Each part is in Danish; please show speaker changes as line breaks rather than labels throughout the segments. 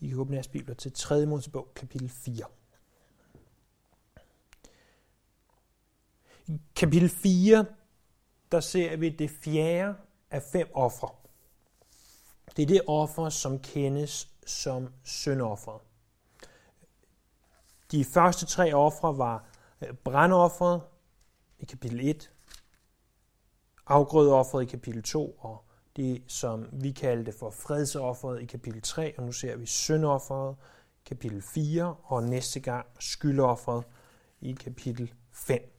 I kan åbne jeres bibler til 3. Mosebog, kapitel 4. I kapitel 4, der ser vi det fjerde af fem ofre. Det er det offer, som kendes som syndofferet. De første tre ofre var øh, brandofferet i kapitel 1, afgrødeofferet i kapitel 2 og det, som vi kaldte for fredsofferet i kapitel 3, og nu ser vi syndofferet i kapitel 4, og næste gang skyldofferet i kapitel 5.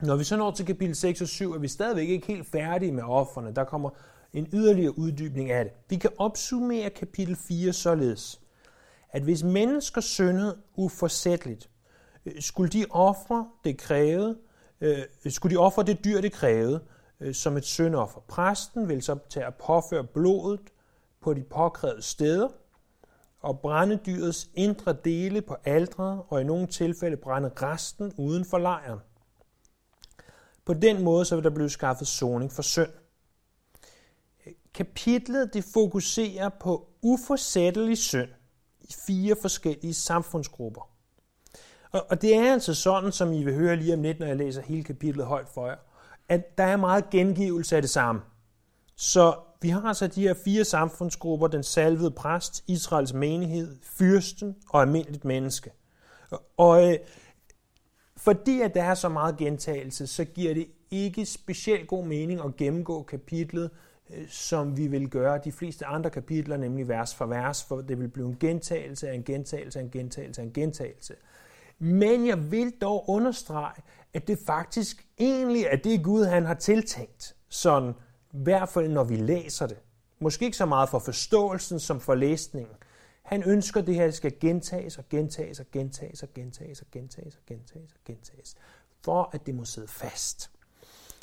Når vi så når til kapitel 6 og 7, er vi stadigvæk ikke helt færdige med offerne. Der kommer en yderligere uddybning af det. Vi kan opsummere kapitel 4 således, at hvis mennesker syndede uforsætteligt, øh, skulle de ofre det krævede, øh, skulle de ofre det dyr, det krævede, øh, som et syndoffer. Præsten vil så tage at påføre blodet på de påkrævede steder, og brænde dyrets indre dele på aldret, og i nogle tilfælde brænde resten uden for lejren. På den måde så vil der blive skaffet soning for synd. Kapitlet det fokuserer på uforsættelig synd i fire forskellige samfundsgrupper. Og det er altså sådan, som I vil høre lige om lidt, når jeg læser hele kapitlet højt for jer, at der er meget gengivelse af det samme. Så vi har altså de her fire samfundsgrupper, den salvede præst, Israels menighed, fyrsten og almindeligt menneske. Og øh, fordi at der er så meget gentagelse, så giver det ikke specielt god mening at gennemgå kapitlet, øh, som vi vil gøre de fleste andre kapitler, nemlig vers for vers, for det vil blive en gentagelse af en gentagelse af en gentagelse af en gentagelse. Men jeg vil dog understrege, at det faktisk egentlig er det Gud, han har tiltænkt. Sådan, i hvert fald når vi læser det. Måske ikke så meget for forståelsen som for læsningen. Han ønsker, at det her skal gentages og gentages og gentages og gentages og gentages og gentages og gentages, for at det må sidde fast.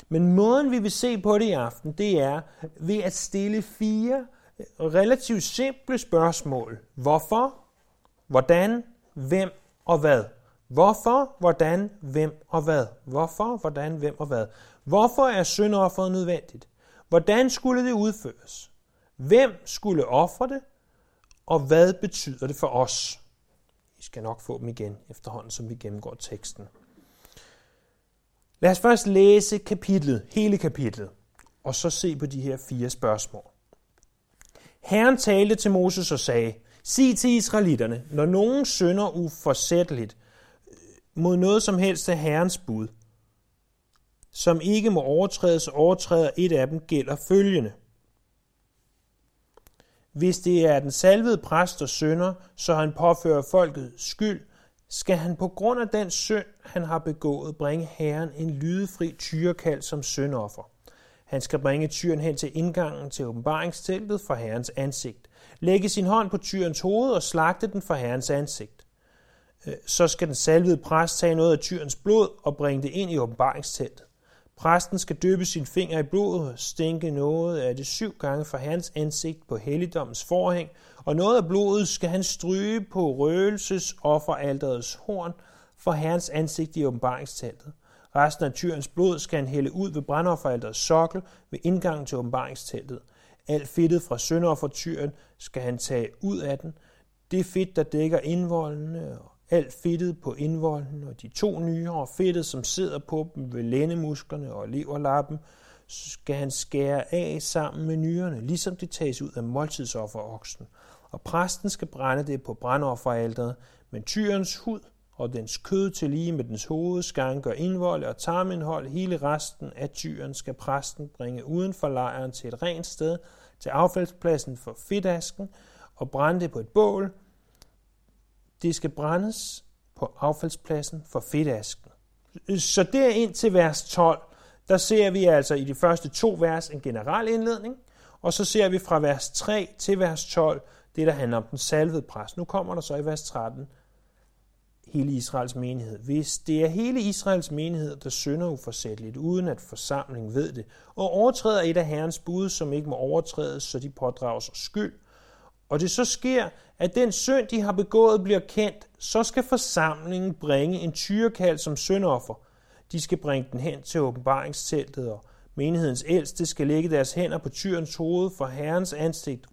Men måden, vi vil se på det i aften, det er ved at stille fire relativt simple spørgsmål. Hvorfor? Hvordan? Hvem? Og hvad? Hvorfor, hvordan, hvem og hvad? Hvorfor, hvordan, hvem og hvad? Hvorfor er syndofferet nødvendigt? Hvordan skulle det udføres? Hvem skulle ofre det? Og hvad betyder det for os? Vi skal nok få dem igen efterhånden, som vi gennemgår teksten. Lad os først læse kapitlet, hele kapitlet, og så se på de her fire spørgsmål. Herren talte til Moses og sagde, Sig til israelitterne, når nogen synder uforsætteligt, mod noget som helst af Herrens bud, som ikke må overtrædes, overtræder et af dem, gælder følgende. Hvis det er den salvede præst der sønder, så han påfører folket skyld, skal han på grund af den synd, han har begået, bringe Herren en lydefri tyrekald som syndoffer. Han skal bringe tyren hen til indgangen til åbenbaringsteltet for Herrens ansigt. Lægge sin hånd på tyrens hoved og slagte den for Herrens ansigt. Øh, så skal den salvede præst tage noget af tyrens blod og bringe det ind i åbenbaringsteltet. Præsten skal døbe sin finger i blodet stænke noget af det syv gange fra hans ansigt på helligdommens forhæng, og noget af blodet skal han stryge på røgelses offeralterets horn for herrens ansigt i åbenbaringsteltet. Resten af tyrens blod skal han hælde ud ved brandofferalterets sokkel ved indgangen til åbenbaringsteltet. Alt fedtet fra søndoffertyren skal han tage ud af den. Det fedt, der dækker indvoldene og alt fedtet på indvolden og de to nyrer og fedtet, som sidder på dem ved lændemusklerne og leverlappen, skal han skære af sammen med nyrerne, ligesom det tages ud af måltidsofferoksen. Og præsten skal brænde det på brændofferalteret, men tyrens hud og dens kød til lige med dens hoved, skanker, indvolde og tarmindhold, hele resten af tyren skal præsten bringe uden for lejren til et rent sted, til affaldspladsen for fedtasken, og brænde det på et bål, det skal brændes på affaldspladsen for fedtasken. Så der ind til vers 12, der ser vi altså i de første to vers en generel indledning, og så ser vi fra vers 3 til vers 12 det, der handler om den salvede præst. Nu kommer der så i vers 13 hele Israels menighed. Hvis det er hele Israels menighed, der synder uforsætteligt, uden at forsamlingen ved det, og overtræder et af Herrens bud, som ikke må overtrædes, så de pådrager sig skyld, og det så sker, at den synd, de har begået, bliver kendt, så skal forsamlingen bringe en tyrekald som syndoffer. De skal bringe den hen til åbenbaringsteltet, og menighedens ældste skal lægge deres hænder på tyrens hoved for Herrens ansigt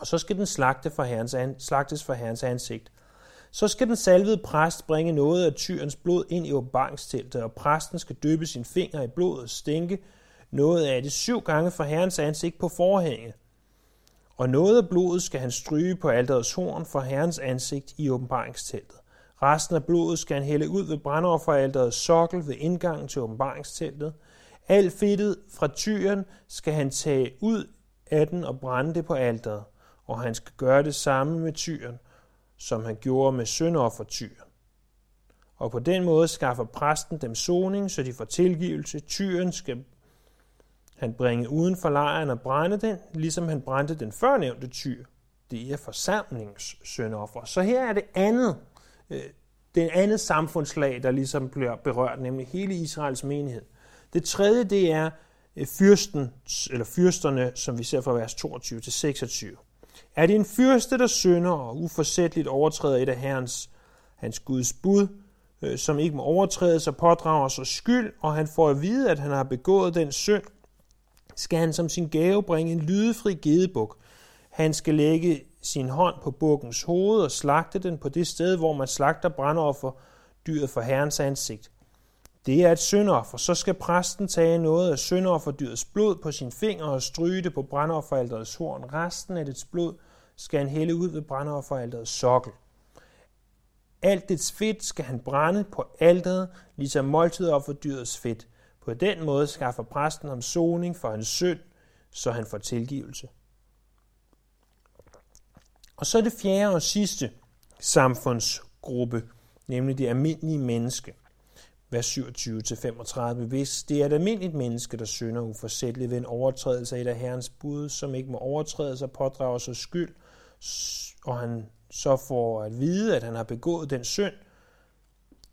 og så skal den slagte for herrens an, slagtes for herrens ansigt. Så skal den salvede præst bringe noget af tyrens blod ind i åbenbaringsteltet, og præsten skal døbe sin finger i blodet og stænke noget af det syv gange for herrens ansigt på forhænget. Og noget af blodet skal han stryge på alterets horn for herrens ansigt i åbenbaringsteltet. Resten af blodet skal han hælde ud ved brandofferalterets sokkel ved indgangen til åbenbaringsteltet. Alt fedtet fra tyren skal han tage ud af den og brænde det på alteret, og han skal gøre det samme med tyren, som han gjorde med syndoffertyren. Og på den måde skaffer præsten dem soning, så de får tilgivelse. Tyren skal han bringe uden for lejren og brænde den, ligesom han brændte den førnævnte tyr. Det er forsamlingssøndoffer. Så her er det andet, øh, det andet samfundslag, der ligesom bliver berørt, nemlig hele Israels menighed. Det tredje, det er øh, fyrsten, eller fyrsterne, som vi ser fra vers 22 til 26. Er det en fyrste, der synder og uforsætteligt overtræder et af herrens, hans Guds bud, øh, som ikke må overtrædes og pådrager sig skyld, og han får at vide, at han har begået den synd, skal han som sin gave bringe en lydefri gedebuk. Han skal lægge sin hånd på bukkens hoved og slagte den på det sted, hvor man slagter brandoffer dyret for herrens ansigt. Det er et syndoffer. Så skal præsten tage noget af syndofferdyrets blod på sin finger og stryge det på brandofferalderets horn. Resten af dets blod skal han hælde ud ved brandofferalderets sokkel. Alt dets fedt skal han brænde på alteret, ligesom måltidoffer fedt. På den måde skaffer præsten ham soning for hans synd, så han får tilgivelse. Og så er det fjerde og sidste samfundsgruppe, nemlig det almindelige menneske. Vers 27-35. Hvis det er et almindeligt menneske, der synder uforsætteligt ved en overtrædelse af et af Herrens bud, som ikke må overtrædes og pådrager sig skyld, og han så får at vide, at han har begået den synd,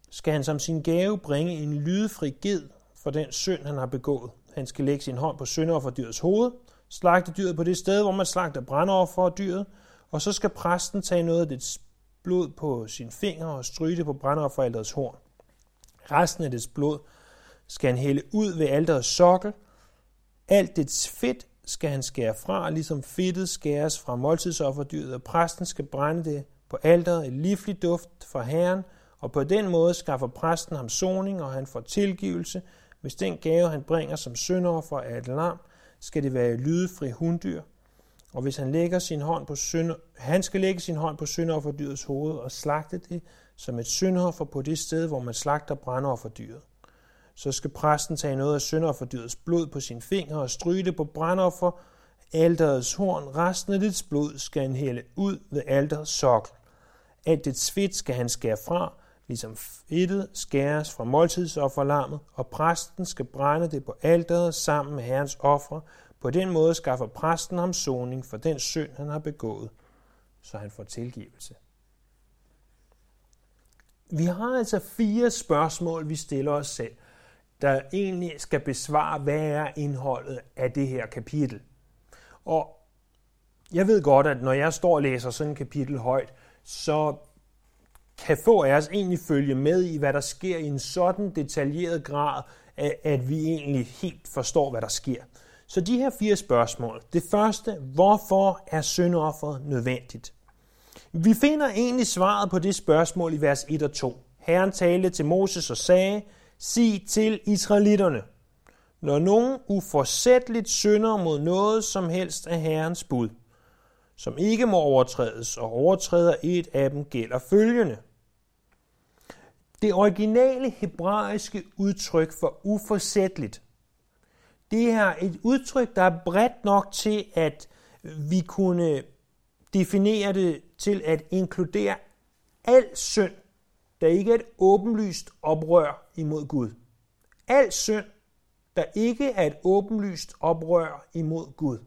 skal han som sin gave bringe en lydfri ged for den synd, han har begået. Han skal lægge sin hånd på syndofferdyrets hoved, slagte dyret på det sted, hvor man slagter brandoffer og dyret, og så skal præsten tage noget af dets blod på sin finger og stryge det på brandofferalterets horn. Resten af dets blod skal han hælde ud ved alterets sokkel. Alt dets fedt skal han skære fra, ligesom fedtet skæres fra måltidsofferdyret, og præsten skal brænde det på alteret, et livlig duft for Herren, og på den måde skaffer præsten ham soning, og han får tilgivelse. Hvis den gave, han bringer som syndoffer er et lam, skal det være lydefri hunddyr. Og hvis han lægger sin hånd på synd, han skal lægge sin hånd på syndofferdyrets hoved og slagte det som et syndoffer på det sted, hvor man slagter brændofferdyret. Så skal præsten tage noget af syndofferdyrets blod på sin finger og stryge det på brandoffer, alterets horn. Resten af dets blod skal han hælde ud ved alterets sokkel. Alt det fedt skal han skære fra, ligesom fedtet skæres fra måltidsofferlammet, og præsten skal brænde det på alteret sammen med herrens ofre. På den måde skaffer præsten ham soning for den synd, han har begået, så han får tilgivelse. Vi har altså fire spørgsmål, vi stiller os selv, der egentlig skal besvare, hvad er indholdet af det her kapitel. Og jeg ved godt, at når jeg står og læser sådan et kapitel højt, så kan få af os egentlig følge med i, hvad der sker i en sådan detaljeret grad, at vi egentlig helt forstår, hvad der sker. Så de her fire spørgsmål. Det første, hvorfor er syndofferet nødvendigt? Vi finder egentlig svaret på det spørgsmål i vers 1 og 2. Herren talte til Moses og sagde, sig til israelitterne, når nogen uforsætteligt synder mod noget som helst af Herrens bud, som ikke må overtrædes, og overtræder et af dem, gælder følgende. Det originale hebraiske udtryk for uforsætteligt, det er et udtryk, der er bredt nok til, at vi kunne definere det til at inkludere al synd, der ikke er et åbenlyst oprør imod Gud. Al synd, der ikke er et åbenlyst oprør imod Gud.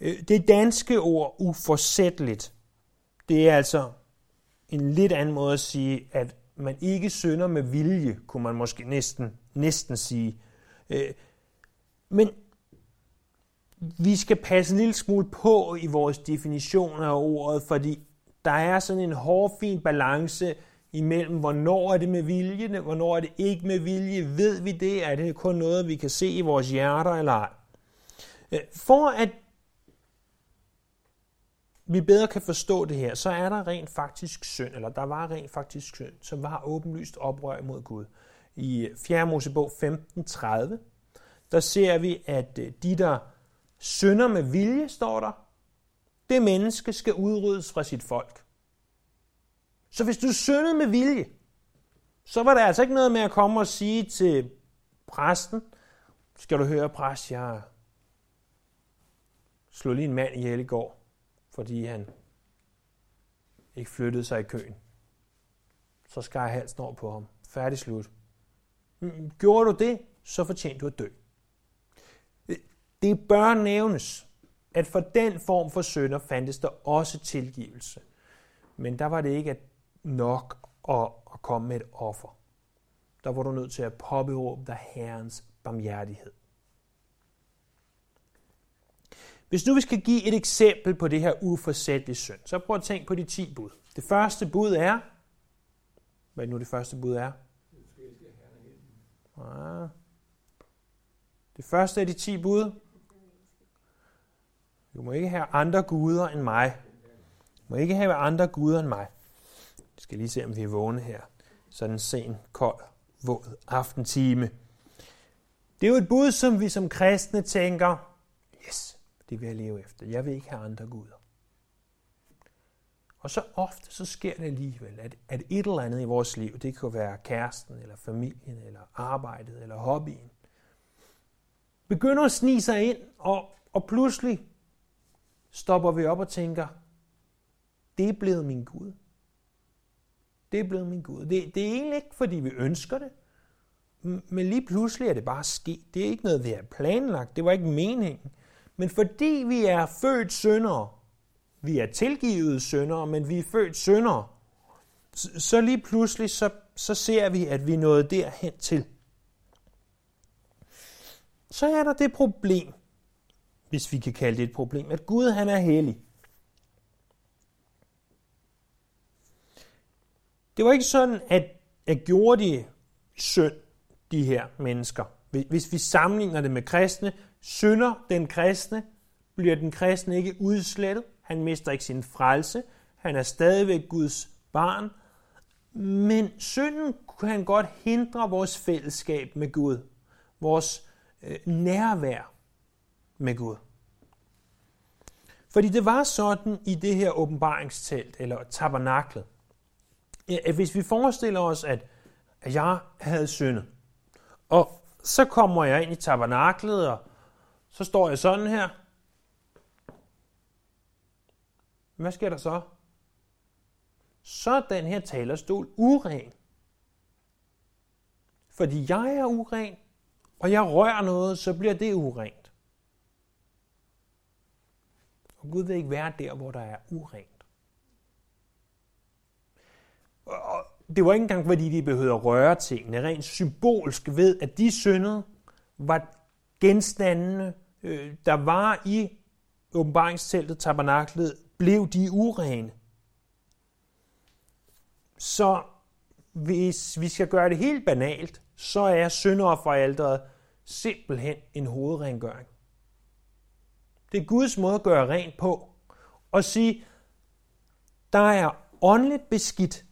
Øh, det danske ord uforsætteligt, det er altså en lidt anden måde at sige, at man ikke synder med vilje, kunne man måske næsten, næsten sige. Øh, men vi skal passe en lille smule på i vores definition af ordet, fordi der er sådan en hårfin balance imellem, hvornår er det med vilje, hvornår er det ikke med vilje. Ved vi det? Er det kun noget, vi kan se i vores hjerter eller ej? Øh, for at vi bedre kan forstå det her, så er der rent faktisk synd, eller der var rent faktisk synd, som var åbenlyst oprør mod Gud. I 4. Mosebog 15.30, der ser vi, at øh, de, der synder med vilje, står der, det menneske skal udryddes fra sit folk. Så hvis du syndede med vilje, så var der altså ikke noget med at komme og sige til præsten, skal du høre, præst, jeg slog lige en mand ihjel i går, fordi han ikke flyttede sig i køen. Så skar jeg halsen over på ham. Færdig slut. Mm, gjorde du det, så fortjente du at dø. Det bør nævnes, at for den form for sønder fandtes der også tilgivelse. Men der var det ikke nok at, at komme med et offer. Der var du nødt til at påberåbe dig Herrens barmhjertighed. Hvis nu vi skal give et eksempel på det her uforsættelige synd, så prøv at tænke på de 10 bud. Det første bud er, hvad er nu det første bud er? Ja. Det første af de 10 bud. Du må ikke have andre guder end mig. Du må ikke have andre guder end mig. Vi skal lige se, om vi er vågne her. Sådan en sen, kold, våd aftentime. Det er jo et bud, som vi som kristne tænker, yes, det vil jeg leve efter. Jeg vil ikke have andre guder. Og så ofte så sker det alligevel, at, at et eller andet i vores liv, det kan være kæresten, eller familien, eller arbejdet, eller hobbyen, begynder at snige sig ind, og, og pludselig stopper vi op og tænker, det er blevet min Gud. Det er blevet min Gud. Det, det er egentlig ikke, fordi vi ønsker det, men lige pludselig er det bare sket. Det er ikke noget, vi har planlagt. Det var ikke meningen. Men fordi vi er født syndere, vi er tilgivet syndere, men vi er født syndere, så lige pludselig så, så ser vi, at vi er nået derhen til. Så er der det problem, hvis vi kan kalde det et problem, at Gud han er hellig. Det var ikke sådan, at, at gjorde de synd, de her mennesker. Hvis vi sammenligner det med kristne, synder den kristne, bliver den kristne ikke udslettet. Han mister ikke sin frelse. Han er stadigvæk Guds barn. Men synden kan godt hindre vores fællesskab med Gud. Vores øh, nærvær med Gud. Fordi det var sådan i det her åbenbaringstelt, eller tabernaklet, at hvis vi forestiller os, at jeg havde syndet, og så kommer jeg ind i tabernaklet, og så står jeg sådan her. Hvad sker der så? Så er den her talerstol uren. Fordi jeg er uren, og jeg rører noget, så bliver det urent. Og Gud vil ikke være der, hvor der er urent. Og det var ikke engang, fordi de behøvede at røre tingene. Rent symbolsk ved, at de syndede var genstandene, øh, der var i åbenbaringsteltet, tabernaklet, blev de urene. Så hvis vi skal gøre det helt banalt, så er syndofferalteret simpelthen en hovedrengøring. Det er Guds måde at gøre rent på. Og sige, der er åndeligt beskidt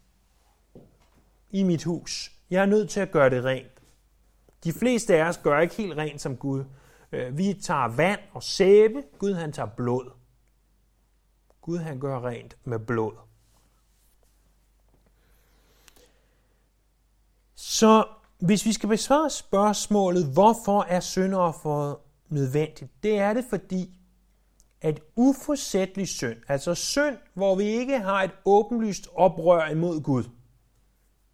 i mit hus. Jeg er nødt til at gøre det rent. De fleste af os gør ikke helt rent som Gud. Øh, vi tager vand og sæbe. Gud han tager blod. Gud han gør rent med blod. Så hvis vi skal besvare spørgsmålet, hvorfor er syndofferet nødvendigt, det er det fordi, at uforsættelig synd, altså synd, hvor vi ikke har et åbenlyst oprør imod Gud,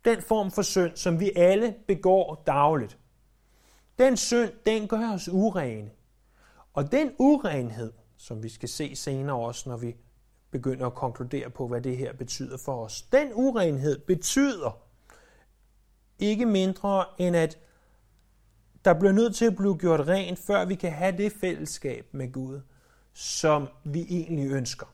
den form for synd, som vi alle begår dagligt. Den synd, den gør os urene. Og den urenhed, som vi skal se senere også, når vi begynder at konkludere på, hvad det her betyder for os. Den urenhed betyder ikke mindre end, at der bliver nødt til at blive gjort rent, før vi kan have det fællesskab med Gud, som vi egentlig ønsker.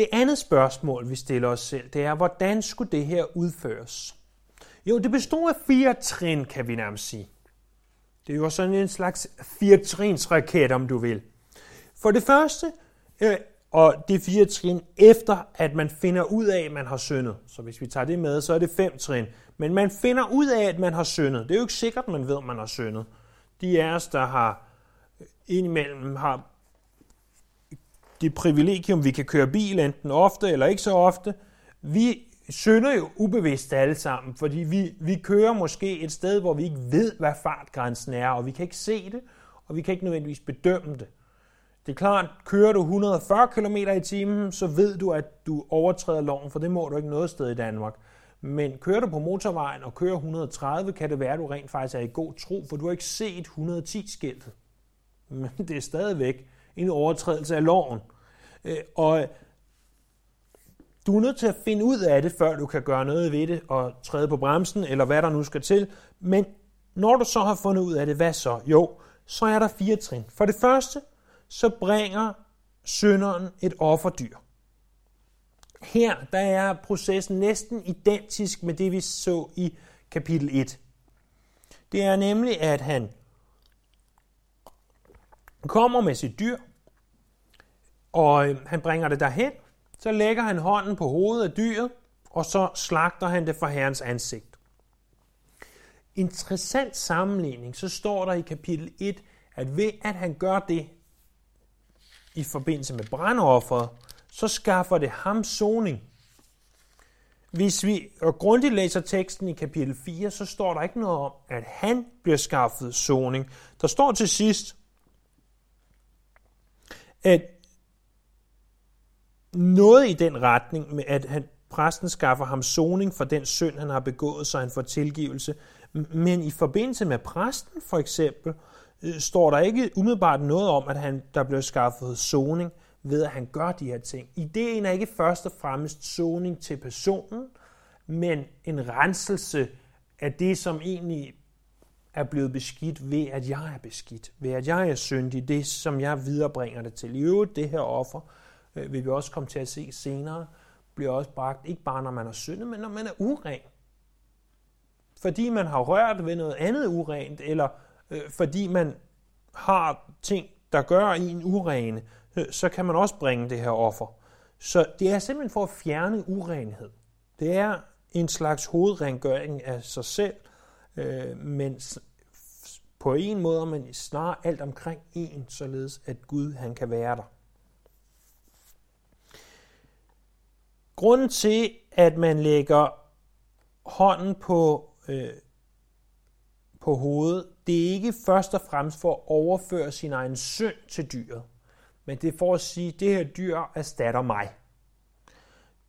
Det andet spørgsmål, vi stiller os selv, det er, hvordan skulle det her udføres? Jo, det bestod af fire trin, kan vi nærmest sige. Det er jo sådan en slags firetrinsraket, om du vil. For det første, øh, og det fire trin efter, at man finder ud af, at man har syndet. Så hvis vi tager det med, så er det fem trin. Men man finder ud af, at man har syndet. Det er jo ikke sikkert, man ved, at man har syndet. De af os, der har øh, indimellem har det privilegium, vi kan køre bil enten ofte eller ikke så ofte, vi synder jo ubevidst alle sammen, fordi vi, vi kører måske et sted, hvor vi ikke ved, hvad fartgrænsen er, og vi kan ikke se det, og vi kan ikke nødvendigvis bedømme det. Det er klart, kører du 140 km i timen, så ved du, at du overtræder loven, for det må du ikke noget sted i Danmark. Men kører du på motorvejen og kører 130, kan det være, at du rent faktisk er i god tro, for du har ikke set 110-skiltet. Men det er stadigvæk en overtrædelse af loven. Øh, og du er nødt til at finde ud af det, før du kan gøre noget ved det og træde på bremsen, eller hvad der nu skal til. Men når du så har fundet ud af det, hvad så? Jo, så er der fire trin. For det første, så bringer synderen et offerdyr. Her der er processen næsten identisk med det, vi så i kapitel 1. Det er nemlig, at han kommer med sit dyr, og øh, han bringer det derhen, så lægger han hånden på hovedet af dyret, og så slagter han det for herrens ansigt. Interessant sammenligning, så står der i kapitel 1, at ved at han gør det i forbindelse med brandofferet, så skaffer det ham soning. Hvis vi og grundigt læser teksten i kapitel 4, så står der ikke noget om, at han bliver skaffet soning. Der står til sidst, at noget i den retning med, at han, præsten skaffer ham soning for den synd, han har begået, så han får tilgivelse. Men i forbindelse med præsten for eksempel, øh, står der ikke umiddelbart noget om, at han, der bliver skaffet soning ved, at han gør de her ting. Ideen er ikke først og fremmest soning til personen, men en renselse af det, som egentlig er blevet beskidt ved, at jeg er beskidt, ved at jeg er syndig, det som jeg viderebringer det til. I øvrigt, det her offer, øh, vil vi også komme til at se senere, bliver også bragt, ikke bare når man er syndet, men når man er uren. Fordi man har rørt ved noget andet urent, eller øh, fordi man har ting, der gør en urene, øh, så kan man også bringe det her offer. Så det er simpelthen for at fjerne urenhed. Det er en slags hovedrengøring af sig selv, øh, men på en måde, men snarere alt omkring en, således at Gud han kan være der. Grunden til, at man lægger hånden på, øh, på hovedet, det er ikke først og fremmest for at overføre sin egen synd til dyret, men det er for at sige, at det her dyr erstatter mig.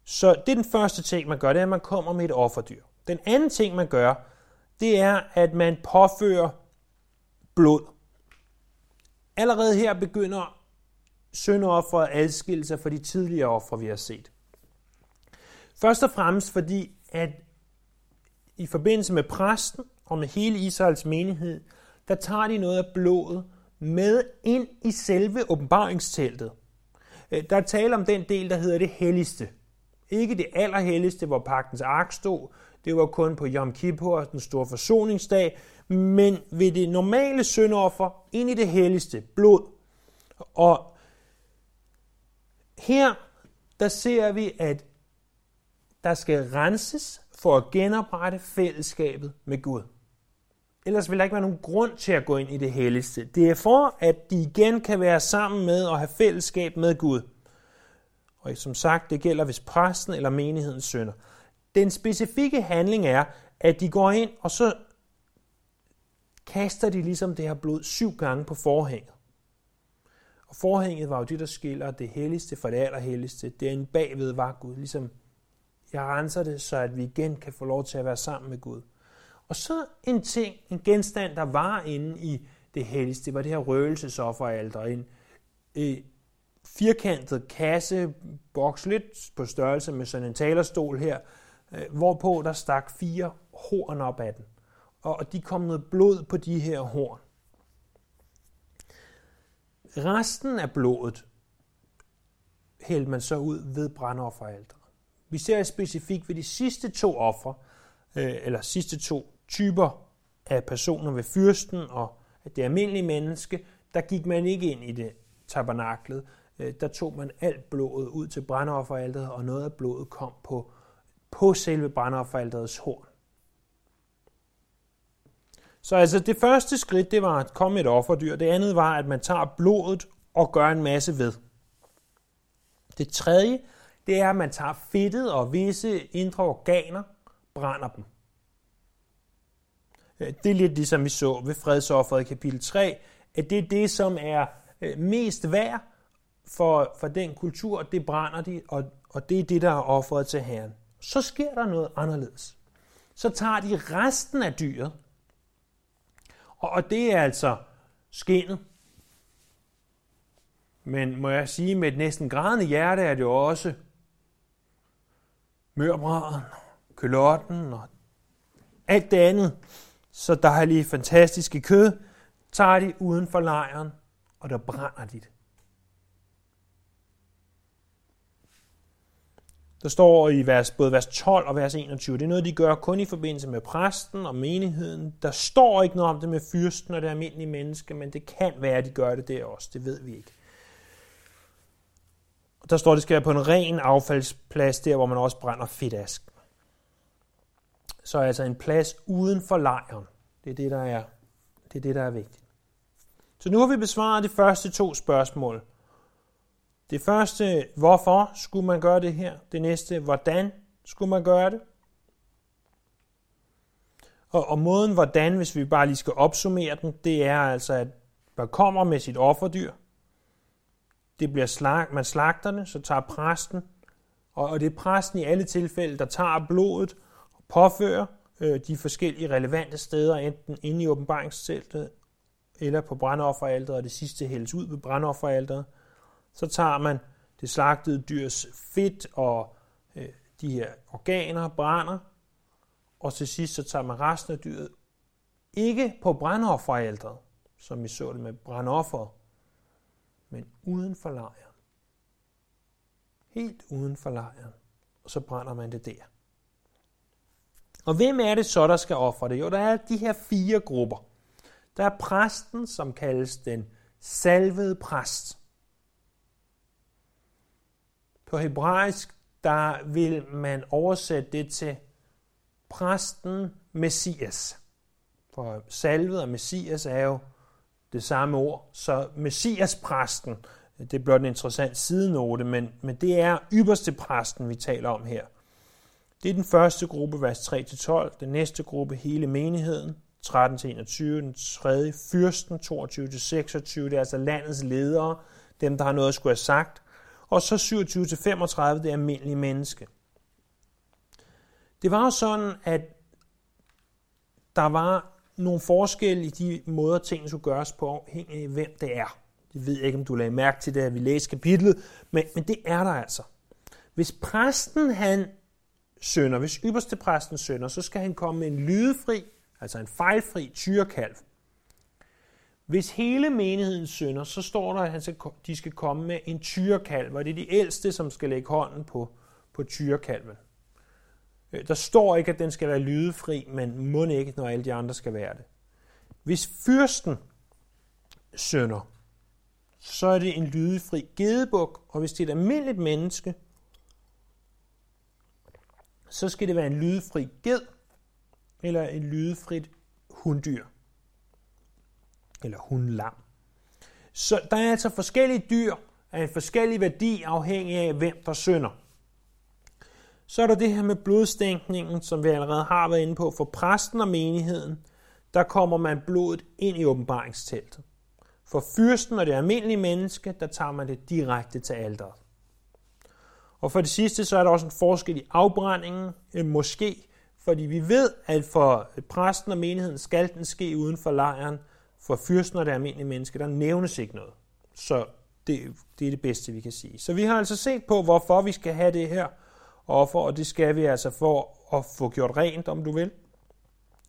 Så det er den første ting, man gør, det er, at man kommer med et offerdyr. Den anden ting, man gør, det er, at man påfører blod. Allerede her begynder syndofferet at adskille sig fra de tidligere ofre, vi har set. Først og fremmest fordi, at i forbindelse med præsten og med hele Israels menighed, der tager de noget af blodet med ind i selve åbenbaringsteltet. Øh, der er tale om den del, der hedder det helligste. Ikke det allerhelligste, hvor pagtens ark stod. Det var kun på Yom Kippur, den store forsoningsdag. Men ved det normale syndoffer, ind i det helligste, blod. Og her, der ser vi, at der skal renses for at genoprette fællesskabet med Gud. Ellers vil der ikke være nogen grund til at gå ind i det helligste. Det er for, at de igen kan være sammen med og have fællesskab med Gud. Og som sagt, det gælder hvis præsten eller menigheden synder. Den specifikke handling er, at de går ind, og så kaster de ligesom det her blod syv gange på forhænget. Og forhænget var jo det, der skiller det helligste fra det allerhelligste. Det er en bagved var Gud, ligesom jeg renser det, så at vi igen kan få lov til at være sammen med Gud. Og så en ting, en genstand, der var inde i det helligste, det var det her røgelsesofferalter. En øh, firkantet kasse, boks lidt på størrelse med sådan en talerstol her, øh, hvorpå der stak fire horn op af den. Og de kom noget blod på de her horn. Resten af blodet hældte man så ud ved brandofferalteret. Vi ser specifikt ved de sidste to ofre, øh, eller sidste to typer af personer ved fyrsten og det almindelige menneske, der gik man ikke ind i det tabernaklet. Øh, der tog man alt blodet ud til brandofferalteret, og noget af blodet kom på, på selve brandofferalterets horn. Så altså det første skridt, det var at komme et offerdyr. Det andet var, at man tager blodet og gør en masse ved. Det tredje, det er, at man tager fedtet og visse indre organer, brænder dem. Øh, det er lidt ligesom vi så ved fredsofferet i kapitel 3, at det er det, som er øh, mest værd for, for den kultur, det brænder de, og, og det er det, der er offeret til Herren. Så sker der noget anderledes. Så tager de resten af dyret, og, og det er altså skinnet. Men må jeg sige, med et næsten grædende hjerte er det jo også mørbraden, kølotten og alt det andet, så dejlige, fantastiske kød, tager de uden for lejren, og der brænder de det. Der står i vers, både vers 12 og vers 21, det er noget, de gør kun i forbindelse med præsten og menigheden. Der står ikke noget om det med fyrsten og det almindelige menneske, men det kan være, at de gør det der også. Det ved vi ikke. Der står, at det skal være på en ren affaldsplads, der hvor man også brænder fedtask. Så altså en plads uden for lejren. Det er det, der er, det er det, der er vigtigt. Så nu har vi besvaret de første to spørgsmål. Det første, hvorfor skulle man gøre det her? Det næste, hvordan skulle man gøre det? Og, og måden, hvordan, hvis vi bare lige skal opsummere den, det er altså, at man kommer med sit offerdyr. Det bliver slag, man slagter det, så tager præsten, og, og det er præsten i alle tilfælde, der tager blodet og påfører øh, de forskellige relevante steder, enten inde i åbenbaringsteltet eller på brandofferalteret, og det sidste hældes ud ved brandofferalteret. Så tager man det slagtede dyrs fedt og øh, de her organer, brænder, og til sidst så tager man resten af dyret ikke på brandofferalteret, som vi så det med brandofferet, men uden for lejren. Helt uden for lejren. Og så brænder man det der. Og hvem er det så, der skal ofre det? Jo, der er de her fire grupper. Der er præsten, som kaldes den salvede præst. På hebraisk, der vil man oversætte det til præsten Messias. For salvet og Messias er jo det samme ord. Så Messias-præsten, det bliver en interessant sidenote, men, men det er ypperste præsten, vi taler om her. Det er den første gruppe, vers 3-12. Den næste gruppe, hele menigheden, 13-21. Den tredje, fyrsten, 22-26. Det er altså landets ledere, dem, der har noget at skulle have sagt. Og så 27-35, det er almindelige menneske. Det var jo sådan, at der var nogle forskelle i de måder, tingene skulle gøres på, afhængig af hvem det er. Det ved jeg ikke, om du lagde mærke til det, at vi læste kapitlet, men, men det er der altså. Hvis præsten han sønder, hvis ypperste præsten sønder, så skal han komme med en lydefri, altså en fejlfri tyrekalv. Hvis hele menigheden synder, så står der, at de skal komme med en tyrekalv, og det er de ældste, som skal lægge hånden på, på tyrekalven. Øh, der står ikke, at den skal være lydefri, men må ikke, når alle de andre skal være det. Hvis fyrsten sønder, så er det en lydefri gedebuk, og hvis det er et almindeligt menneske, så skal det være en lydefri ged, eller en lydefrit hunddyr, eller hundlam. Så der er altså forskellige dyr af en forskellig værdi afhængig af, hvem der synder. Så er der det her med blodstænkningen, som vi allerede har været inde på. For præsten og menigheden, der kommer man blodet ind i åbenbaringsteltet. For fyrsten og det almindelige menneske, der tager man det direkte til alderet. Og for det sidste, så er der også en forskel i afbrændingen, måske, fordi vi ved, at for præsten og menigheden skal den ske uden for lejren. For fyrsten og det almindelige menneske, der nævnes ikke noget. Så det, det er det bedste, vi kan sige. Så vi har altså set på, hvorfor vi skal have det her offer, og det skal vi altså for at få gjort rent, om du vil.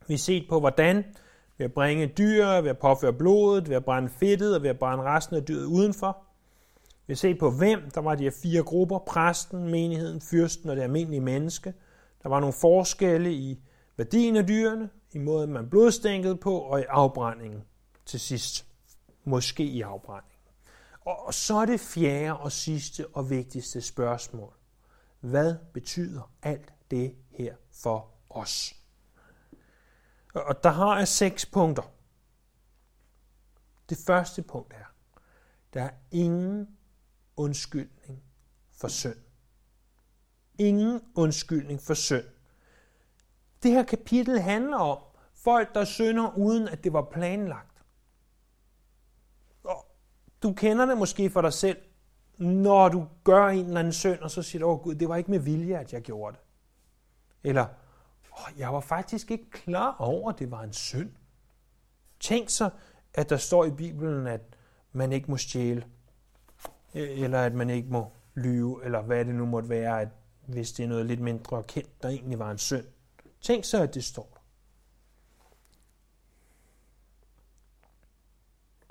Vi har set på, hvordan ved at bringe dyr, ved at påføre blodet, ved at brænde fedtet og ved at brænde resten af dyret udenfor. Vi har set på, hvem der var de her fire grupper, præsten, menigheden, fyrsten og det almindelige menneske. Der var nogle forskelle i, værdien af dyrene, i måden man blodstænkede på, og i afbrændingen til sidst. Måske i afbrændingen. Og så er det fjerde og sidste og vigtigste spørgsmål. Hvad betyder alt det her for os? Og der har jeg seks punkter. Det første punkt er, der er ingen undskyldning for synd. Ingen undskyldning for synd. Det her kapitel handler om folk, der synder uden at det var planlagt. Og du kender det måske for dig selv, når du gør en eller anden synd, og så siger du, åh oh, Gud, det var ikke med vilje, at jeg gjorde det. Eller, oh, jeg var faktisk ikke klar over, at det var en synd. Tænk så, at der står i Bibelen, at man ikke må stjæle, e- eller at man ikke må lyve, eller hvad det nu måtte være, at hvis det er noget lidt mindre kendt, der egentlig var en synd. Tænk så, at det står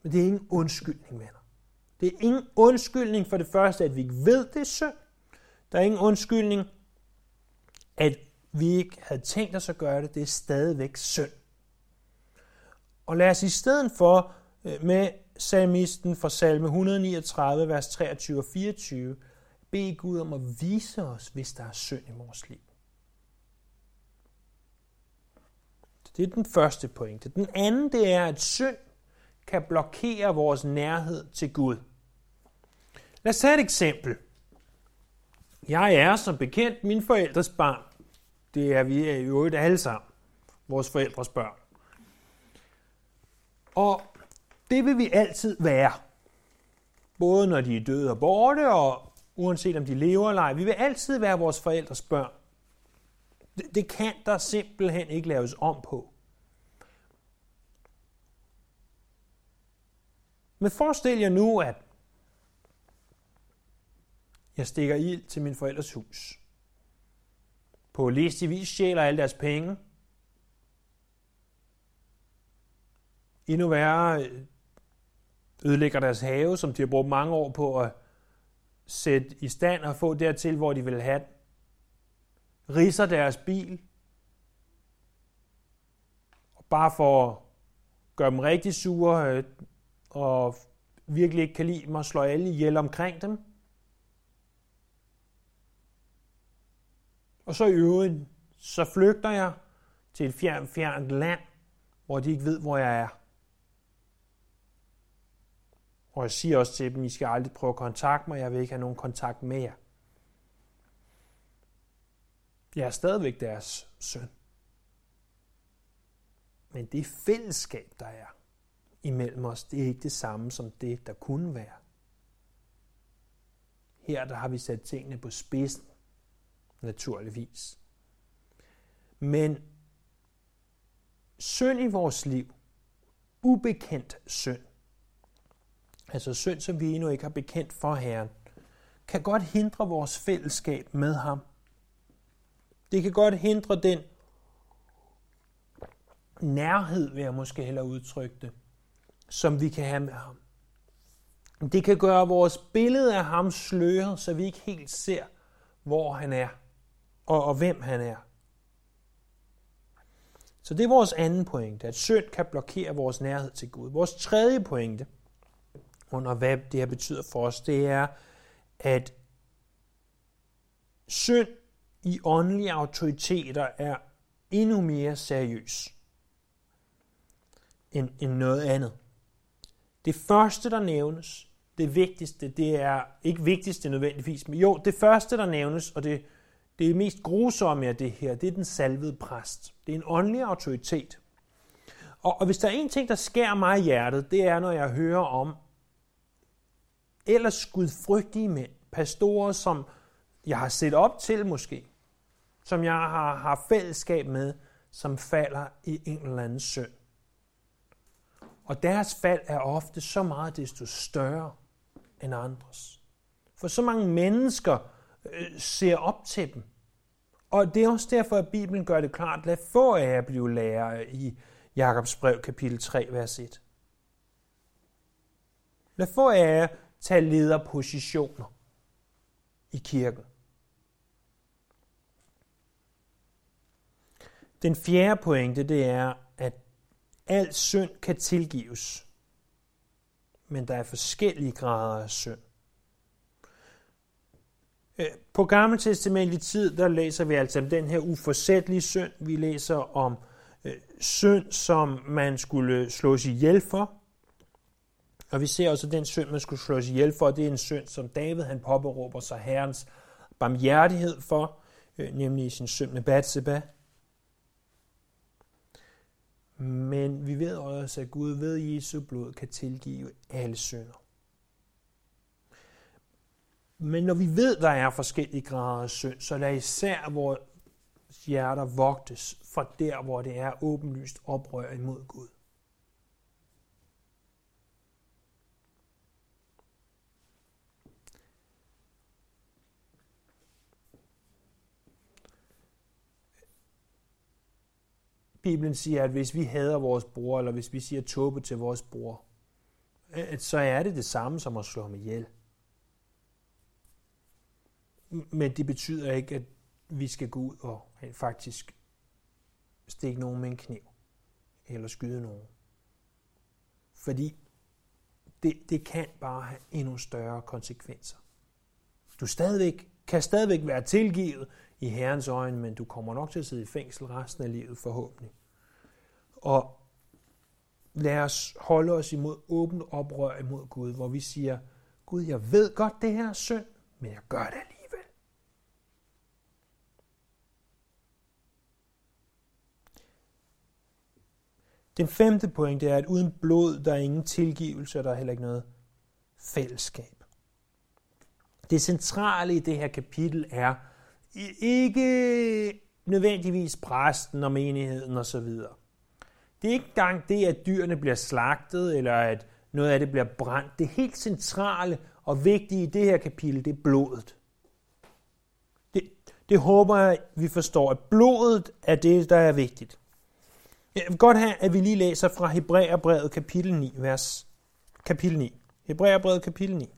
Men det er ingen undskyldning, venner. Det er ingen undskyldning for det første, at vi ikke ved, det er synd. Der er ingen undskyldning, at vi ikke havde tænkt os at gøre det. Det er stadigvæk synd. Og lad os i stedet for øh, med salmisten fra salme 139, vers 23 og 24, bede Gud om at vise os, hvis der er synd i vores liv. Det er den første pointe. Den anden, det er, at synd kan blokere vores nærhed til Gud. Lad os tage et eksempel. Jeg er som bekendt min forældres barn. Det er vi i øvrigt alle sammen. Vores forældres børn. Og det vil vi altid være. Både når de er døde og borte, og uanset om de lever eller ej. Vi vil altid være vores forældres børn. Det, det kan der simpelthen ikke laves om på. Men forestil jer nu, at jeg stikker ild til min forældres hus. På listig vis stjæler alle deres penge. Endnu værre øh, ødelægger deres have, som de har brugt mange år på at sætte i stand og få dertil, hvor de vil have den. Riser deres bil. Og bare for at gøre dem rigtig sure, øh, og virkelig ikke kan lide mig, slår alle ihjel omkring dem. Og så i øvrigt, så flygter jeg til et fjern, fjernt land, hvor de ikke ved, hvor jeg er. Og jeg siger også til dem, I skal aldrig prøve at kontakte mig, jeg vil ikke have nogen kontakt med jer. Jeg er stadigvæk deres søn. Men det fællesskab, der er, imellem os, det er ikke det samme som det, der kunne være. Her der har vi sat tingene på spidsen, naturligvis. Men synd i vores liv, ubekendt synd, altså synd, som vi endnu ikke har bekendt for Herren, kan godt hindre vores fællesskab med ham. Det kan godt hindre den nærhed, vil jeg måske hellere udtrykke det, som vi kan have med ham. Det kan gøre vores billede af ham sløret, så vi ikke helt ser, hvor han er og, og hvem han er. Så det er vores anden pointe, at synd kan blokere vores nærhed til Gud. Vores tredje pointe, under hvad det her betyder for os, det er, at synd i åndelige autoriteter er endnu mere seriøs end, end noget andet. Det første, der nævnes, det vigtigste, det er ikke vigtigste nødvendigvis, men jo, det første, der nævnes, og det, det mest grusomme af det her, det er den salvede præst. Det er en åndelig autoritet. Og, og hvis der er en ting, der skærer mig i hjertet, det er, når jeg hører om ellers gudfrygtige mænd, pastorer, som jeg har set op til måske, som jeg har, har fællesskab med, som falder i en eller anden synd. Og deres fald er ofte så meget desto større end andres. For så mange mennesker øh, ser op til dem. Og det er også derfor, at Bibelen gør det klart, lad få af jer blive lærer i Jakobs brev kapitel 3, vers 1. Lad få af jer tage lederpositioner i kirken. Den fjerde pointe, det er, at al synd kan tilgives, men der er forskellige grader af synd. Øh, på gammeltestamentlig tid, der læser vi altså om den her uforsættelige synd. Vi læser om øh, synd, som man skulle slås ihjel for. Og vi ser også den synd, man skulle slås ihjel for. Det er en synd, som David han påberåber sig herrens barmhjertighed for, øh, nemlig sin synd med Batseba. Men vi ved også, at Gud ved Jesu blod kan tilgive alle synder. Men når vi ved, der er forskellige grader af synd, så lad især vores hjerter vogtes fra der, hvor det er åbenlyst oprør imod Gud. Bibelen siger, at hvis vi hader vores bror, eller hvis vi siger tåbe til vores bror, så er det det samme som at slå ham ihjel. Men det betyder ikke, at vi skal gå ud og faktisk stikke nogen med en kniv, eller skyde nogen. Fordi det, det kan bare have endnu større konsekvenser. Du stadigvæk, kan stadigvæk være tilgivet i Herrens øjne, men du kommer nok til at sidde i fængsel resten af livet forhåbentlig. Og lad os holde os imod åbent oprør imod Gud, hvor vi siger, Gud, jeg ved godt, det her er synd, men jeg gør det alligevel. Den femte pointe er, at uden blod, der er ingen tilgivelse, og der er heller ikke noget fællesskab. Det centrale i det her kapitel er ikke nødvendigvis præsten og menigheden osv. Det er ikke engang det, at dyrene bliver slagtet, eller at noget af det bliver brændt. Det helt centrale og vigtige i det her kapitel, det er blodet. Det, det håber jeg, vi forstår, at blodet er det, der er vigtigt. Jeg vil godt have, at vi lige læser fra Hebræerbrevet kapitel 9, vers kapitel 9. Hebræerbrevet kapitel 9.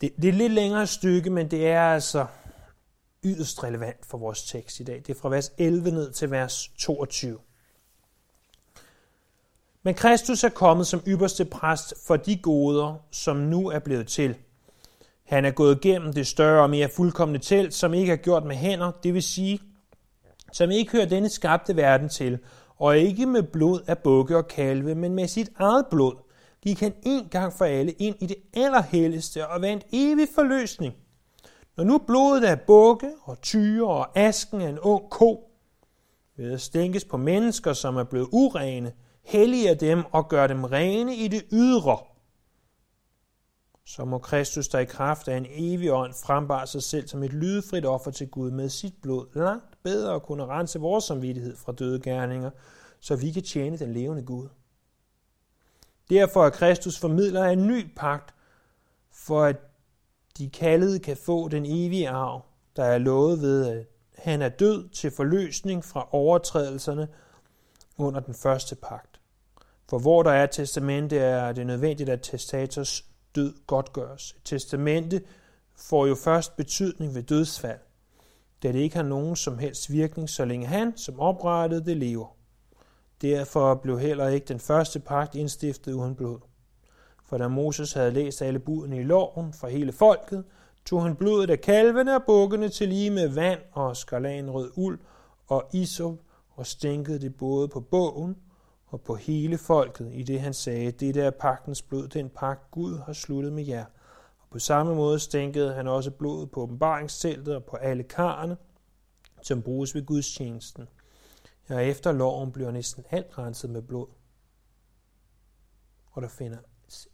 Det, det er et lidt længere stykke, men det er altså yderst relevant for vores tekst i dag. Det er fra vers 11 ned til vers 22. Men Kristus er kommet som ypperste præst for de goder, som nu er blevet til – han er gået igennem det større og mere fuldkommende telt, som ikke er gjort med hænder, det vil sige, som ikke hører denne skabte verden til, og ikke med blod af bukke og kalve, men med sit eget blod, gik han en gang for alle ind i det allerhelligste og vandt evig forløsning. Når nu blodet af bukke og tyre og asken af en ung ko, ved at stænkes på mennesker, som er blevet urene, helliger dem og gør dem rene i det ydre, så må Kristus, der i kraft af en evig ånd frembare sig selv som et lydfrit offer til Gud med sit blod, langt bedre at kunne rense vores samvittighed fra døde gerninger, så vi kan tjene den levende Gud. Derfor er Kristus formidler af en ny pagt, for at de kaldede kan få den evige arv, der er lovet ved, at han er død til forløsning fra overtrædelserne under den første pagt. For hvor der er testamente, er det nødvendigt, at testators død godtgøres. Et testamente får jo først betydning ved dødsfald, da det ikke har nogen som helst virkning, så længe han, som oprettede det, lever. Derfor blev heller ikke den første pagt indstiftet uden blod. For da Moses havde læst alle budene i loven for hele folket, tog han blodet af kalvene og bukkene til lige med vand og skarlanrød uld og isop og stænkede det både på bogen og på hele folket, i det han sagde, det er pagtens blod, den pagt Gud har sluttet med jer. Og på samme måde stænkede han også blodet på åbenbaringsteltet og på alle karne, som bruges ved gudstjenesten. Ja, efter loven bliver næsten alt renset med blod. Og der finder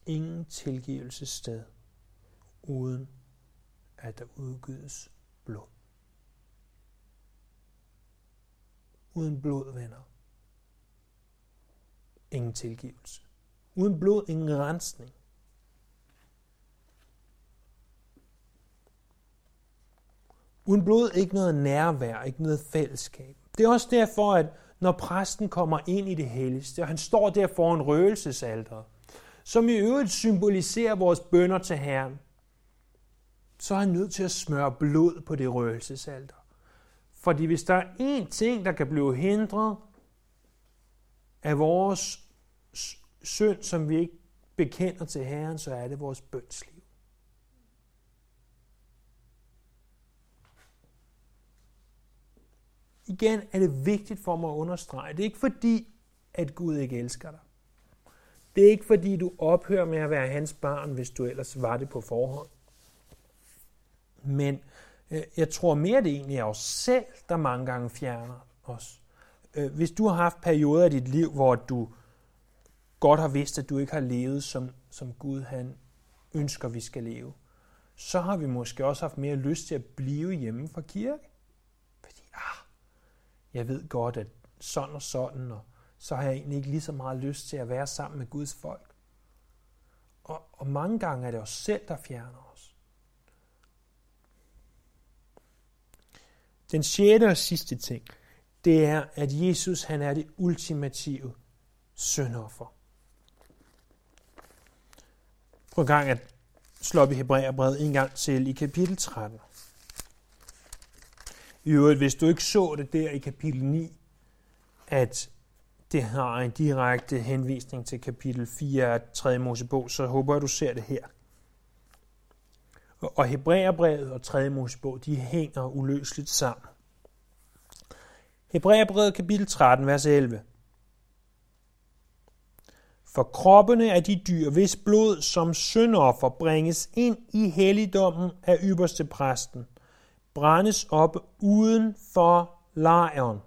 ingen tilgivelse sted, uden at der udgives blod. Uden blod, venner, ingen tilgivelse. Uden blod, ingen rensning. Uden blod, ikke noget nærvær, ikke noget fællesskab. Det er også derfor, at når præsten kommer ind i det helligste, og han står der foran røgelsesalteret, som i øvrigt symboliserer vores bønder til Herren, så er han nødt til at smøre blod på det røgelsesalter. Fordi hvis der er én ting, der kan blive hindret af vores synd, som vi ikke bekender til Herren, så er det vores bønsliv. Igen er det vigtigt for mig at understrege. Det er ikke fordi, at Gud ikke elsker dig. Det er ikke fordi, du ophører med at være hans barn, hvis du ellers var det på forhånd. Men øh, jeg tror mere, det egentlig er os selv, der mange gange fjerner os. Øh, hvis du har haft perioder i dit liv, hvor du godt har vidst, at du ikke har levet, som, som Gud han ønsker, vi skal leve, så har vi måske også haft mere lyst til at blive hjemme fra kirke. Fordi, ah, jeg ved godt, at sådan og sådan, og så har jeg egentlig ikke lige så meget lyst til at være sammen med Guds folk. Og, og mange gange er det os selv, der fjerner os. Den sjette og sidste ting, det er, at Jesus han er det ultimative syndoffer. Prøv en gang at slå op i Hebræerbrevet en gang til i kapitel 13. I øvrigt, hvis du ikke så det der i kapitel 9, at det har en direkte henvisning til kapitel 4 af 3. Mosebog, så håber jeg, du ser det her. Og Hebræerbrevet og 3. Mosebog, de hænger uløseligt sammen. Hebræerbrevet kapitel 13, vers 11. For kroppene af de dyr, hvis blod som syndoffer bringes ind i helligdommen af ypperste præsten, brændes op uden for lejren.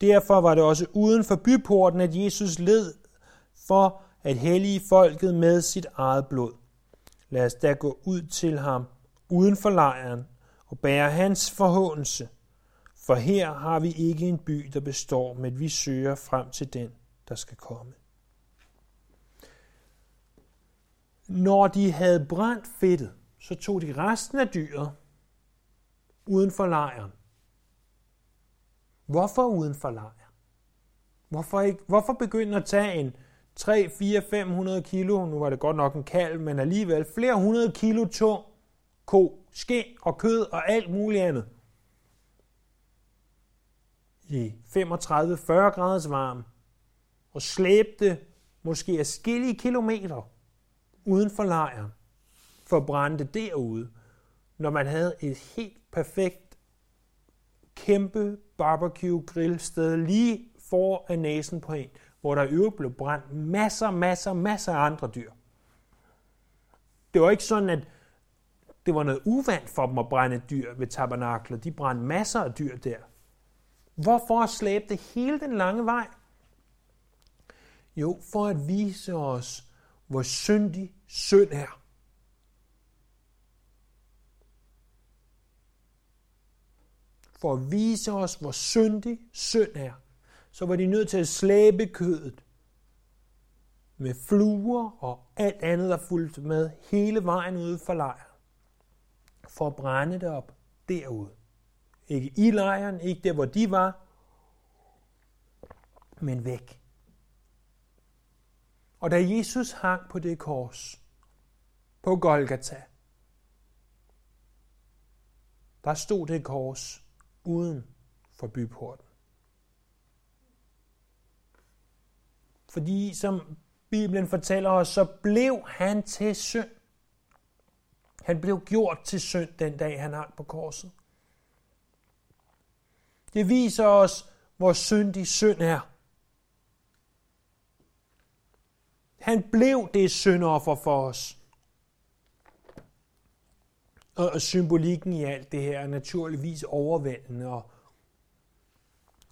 Derfor var det også uden for byporten, at Jesus led for at hellige folket med sit eget blod. Lad os da gå ud til ham uden for lejren og bære hans forhåndelse. For her har vi ikke en by, der består, men vi søger frem til den, der skal komme. Når de havde brændt fedtet, så tog de resten af dyret uden for lejren. Hvorfor uden for lejr? Hvorfor, ikke, hvorfor begynde at tage en 3, 4, 500 kilo, nu var det godt nok en kalv, men alligevel flere hundrede kilo tung ko, skind og kød og alt muligt andet. I 35-40 graders varme og slæbte måske afskillige kilometer uden for lejren for at brænde det derude, når man havde et helt perfekt kæmpe barbecue grillsted lige for af næsen på en, hvor der øvrigt blev brændt masser, masser, masser af andre dyr. Det var ikke sådan, at det var noget uvandt for dem at brænde dyr ved tabernakler. De brændte masser af dyr der. Hvorfor slæbe det hele den lange vej? Jo, for at vise os, hvor syndig synd er. For at vise os, hvor syndig synd er, så var de nødt til at slæbe kødet med fluer og alt andet, der fulgte med hele vejen ude for lejren, for at brænde det op derude. Ikke i lejren, ikke der, hvor de var, men væk. Og da Jesus hang på det kors, på Golgata, der stod det kors uden for byporten. Fordi som Bibelen fortæller os, så blev han til synd. Han blev gjort til synd den dag, han hang på korset. Det viser os, hvor syndig synd er. Han blev det syndoffer for os. Og symbolikken i alt det her er naturligvis overvældende, og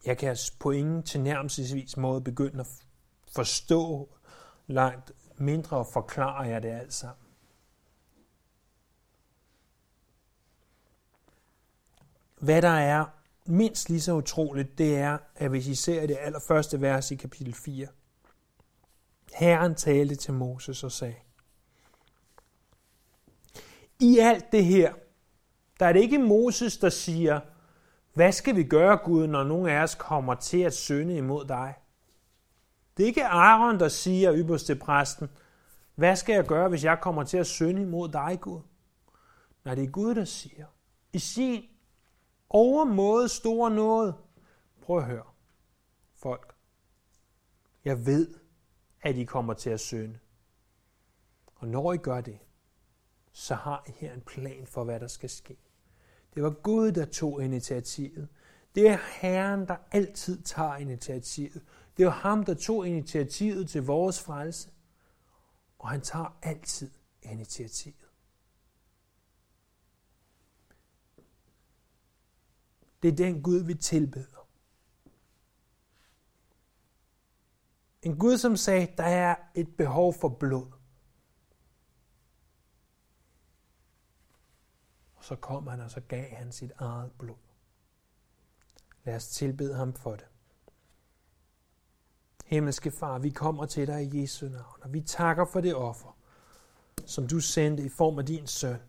jeg kan på ingen tilnærmelsesvis måde begynde at forstå langt mindre og forklare jeg det alt sammen. Hvad der er mindst lige så utroligt, det er, at hvis I ser det allerførste vers i kapitel 4, Herren talte til Moses og sagde, i alt det her, der er det ikke Moses, der siger, hvad skal vi gøre, Gud, når nogen af os kommer til at synde imod dig? Det er ikke Aaron, der siger ypperst til præsten, hvad skal jeg gøre, hvis jeg kommer til at synde imod dig, Gud? Nej, det er Gud, der siger, i sin overmåde store noget, prøv at høre, folk, jeg ved, at I kommer til at synde. Og når I gør det, så har I her en plan for, hvad der skal ske. Det var Gud, der tog initiativet. Det er Herren, der altid tager initiativet. Det er ham, der tog initiativet til vores frelse. Og han tager altid initiativet. Det er den Gud, vi tilbeder. En Gud, som sagde, der er et behov for blod. Og så kom han, og så gav han sit eget blod. Lad os tilbede ham for det. Himmelske Far, vi kommer til dig i Jesu navn, og vi takker for det offer, som du sendte i form af din søn.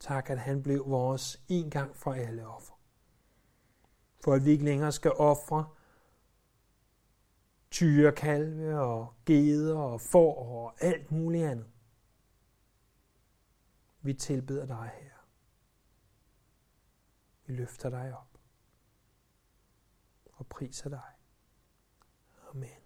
Tak, at han blev vores en gang for alle offer. For at vi ikke længere skal ofre tyrekalve og geder og får og alt muligt andet. Vi tilbeder dig, her. Vi løfter dig op og priser dig. Amen.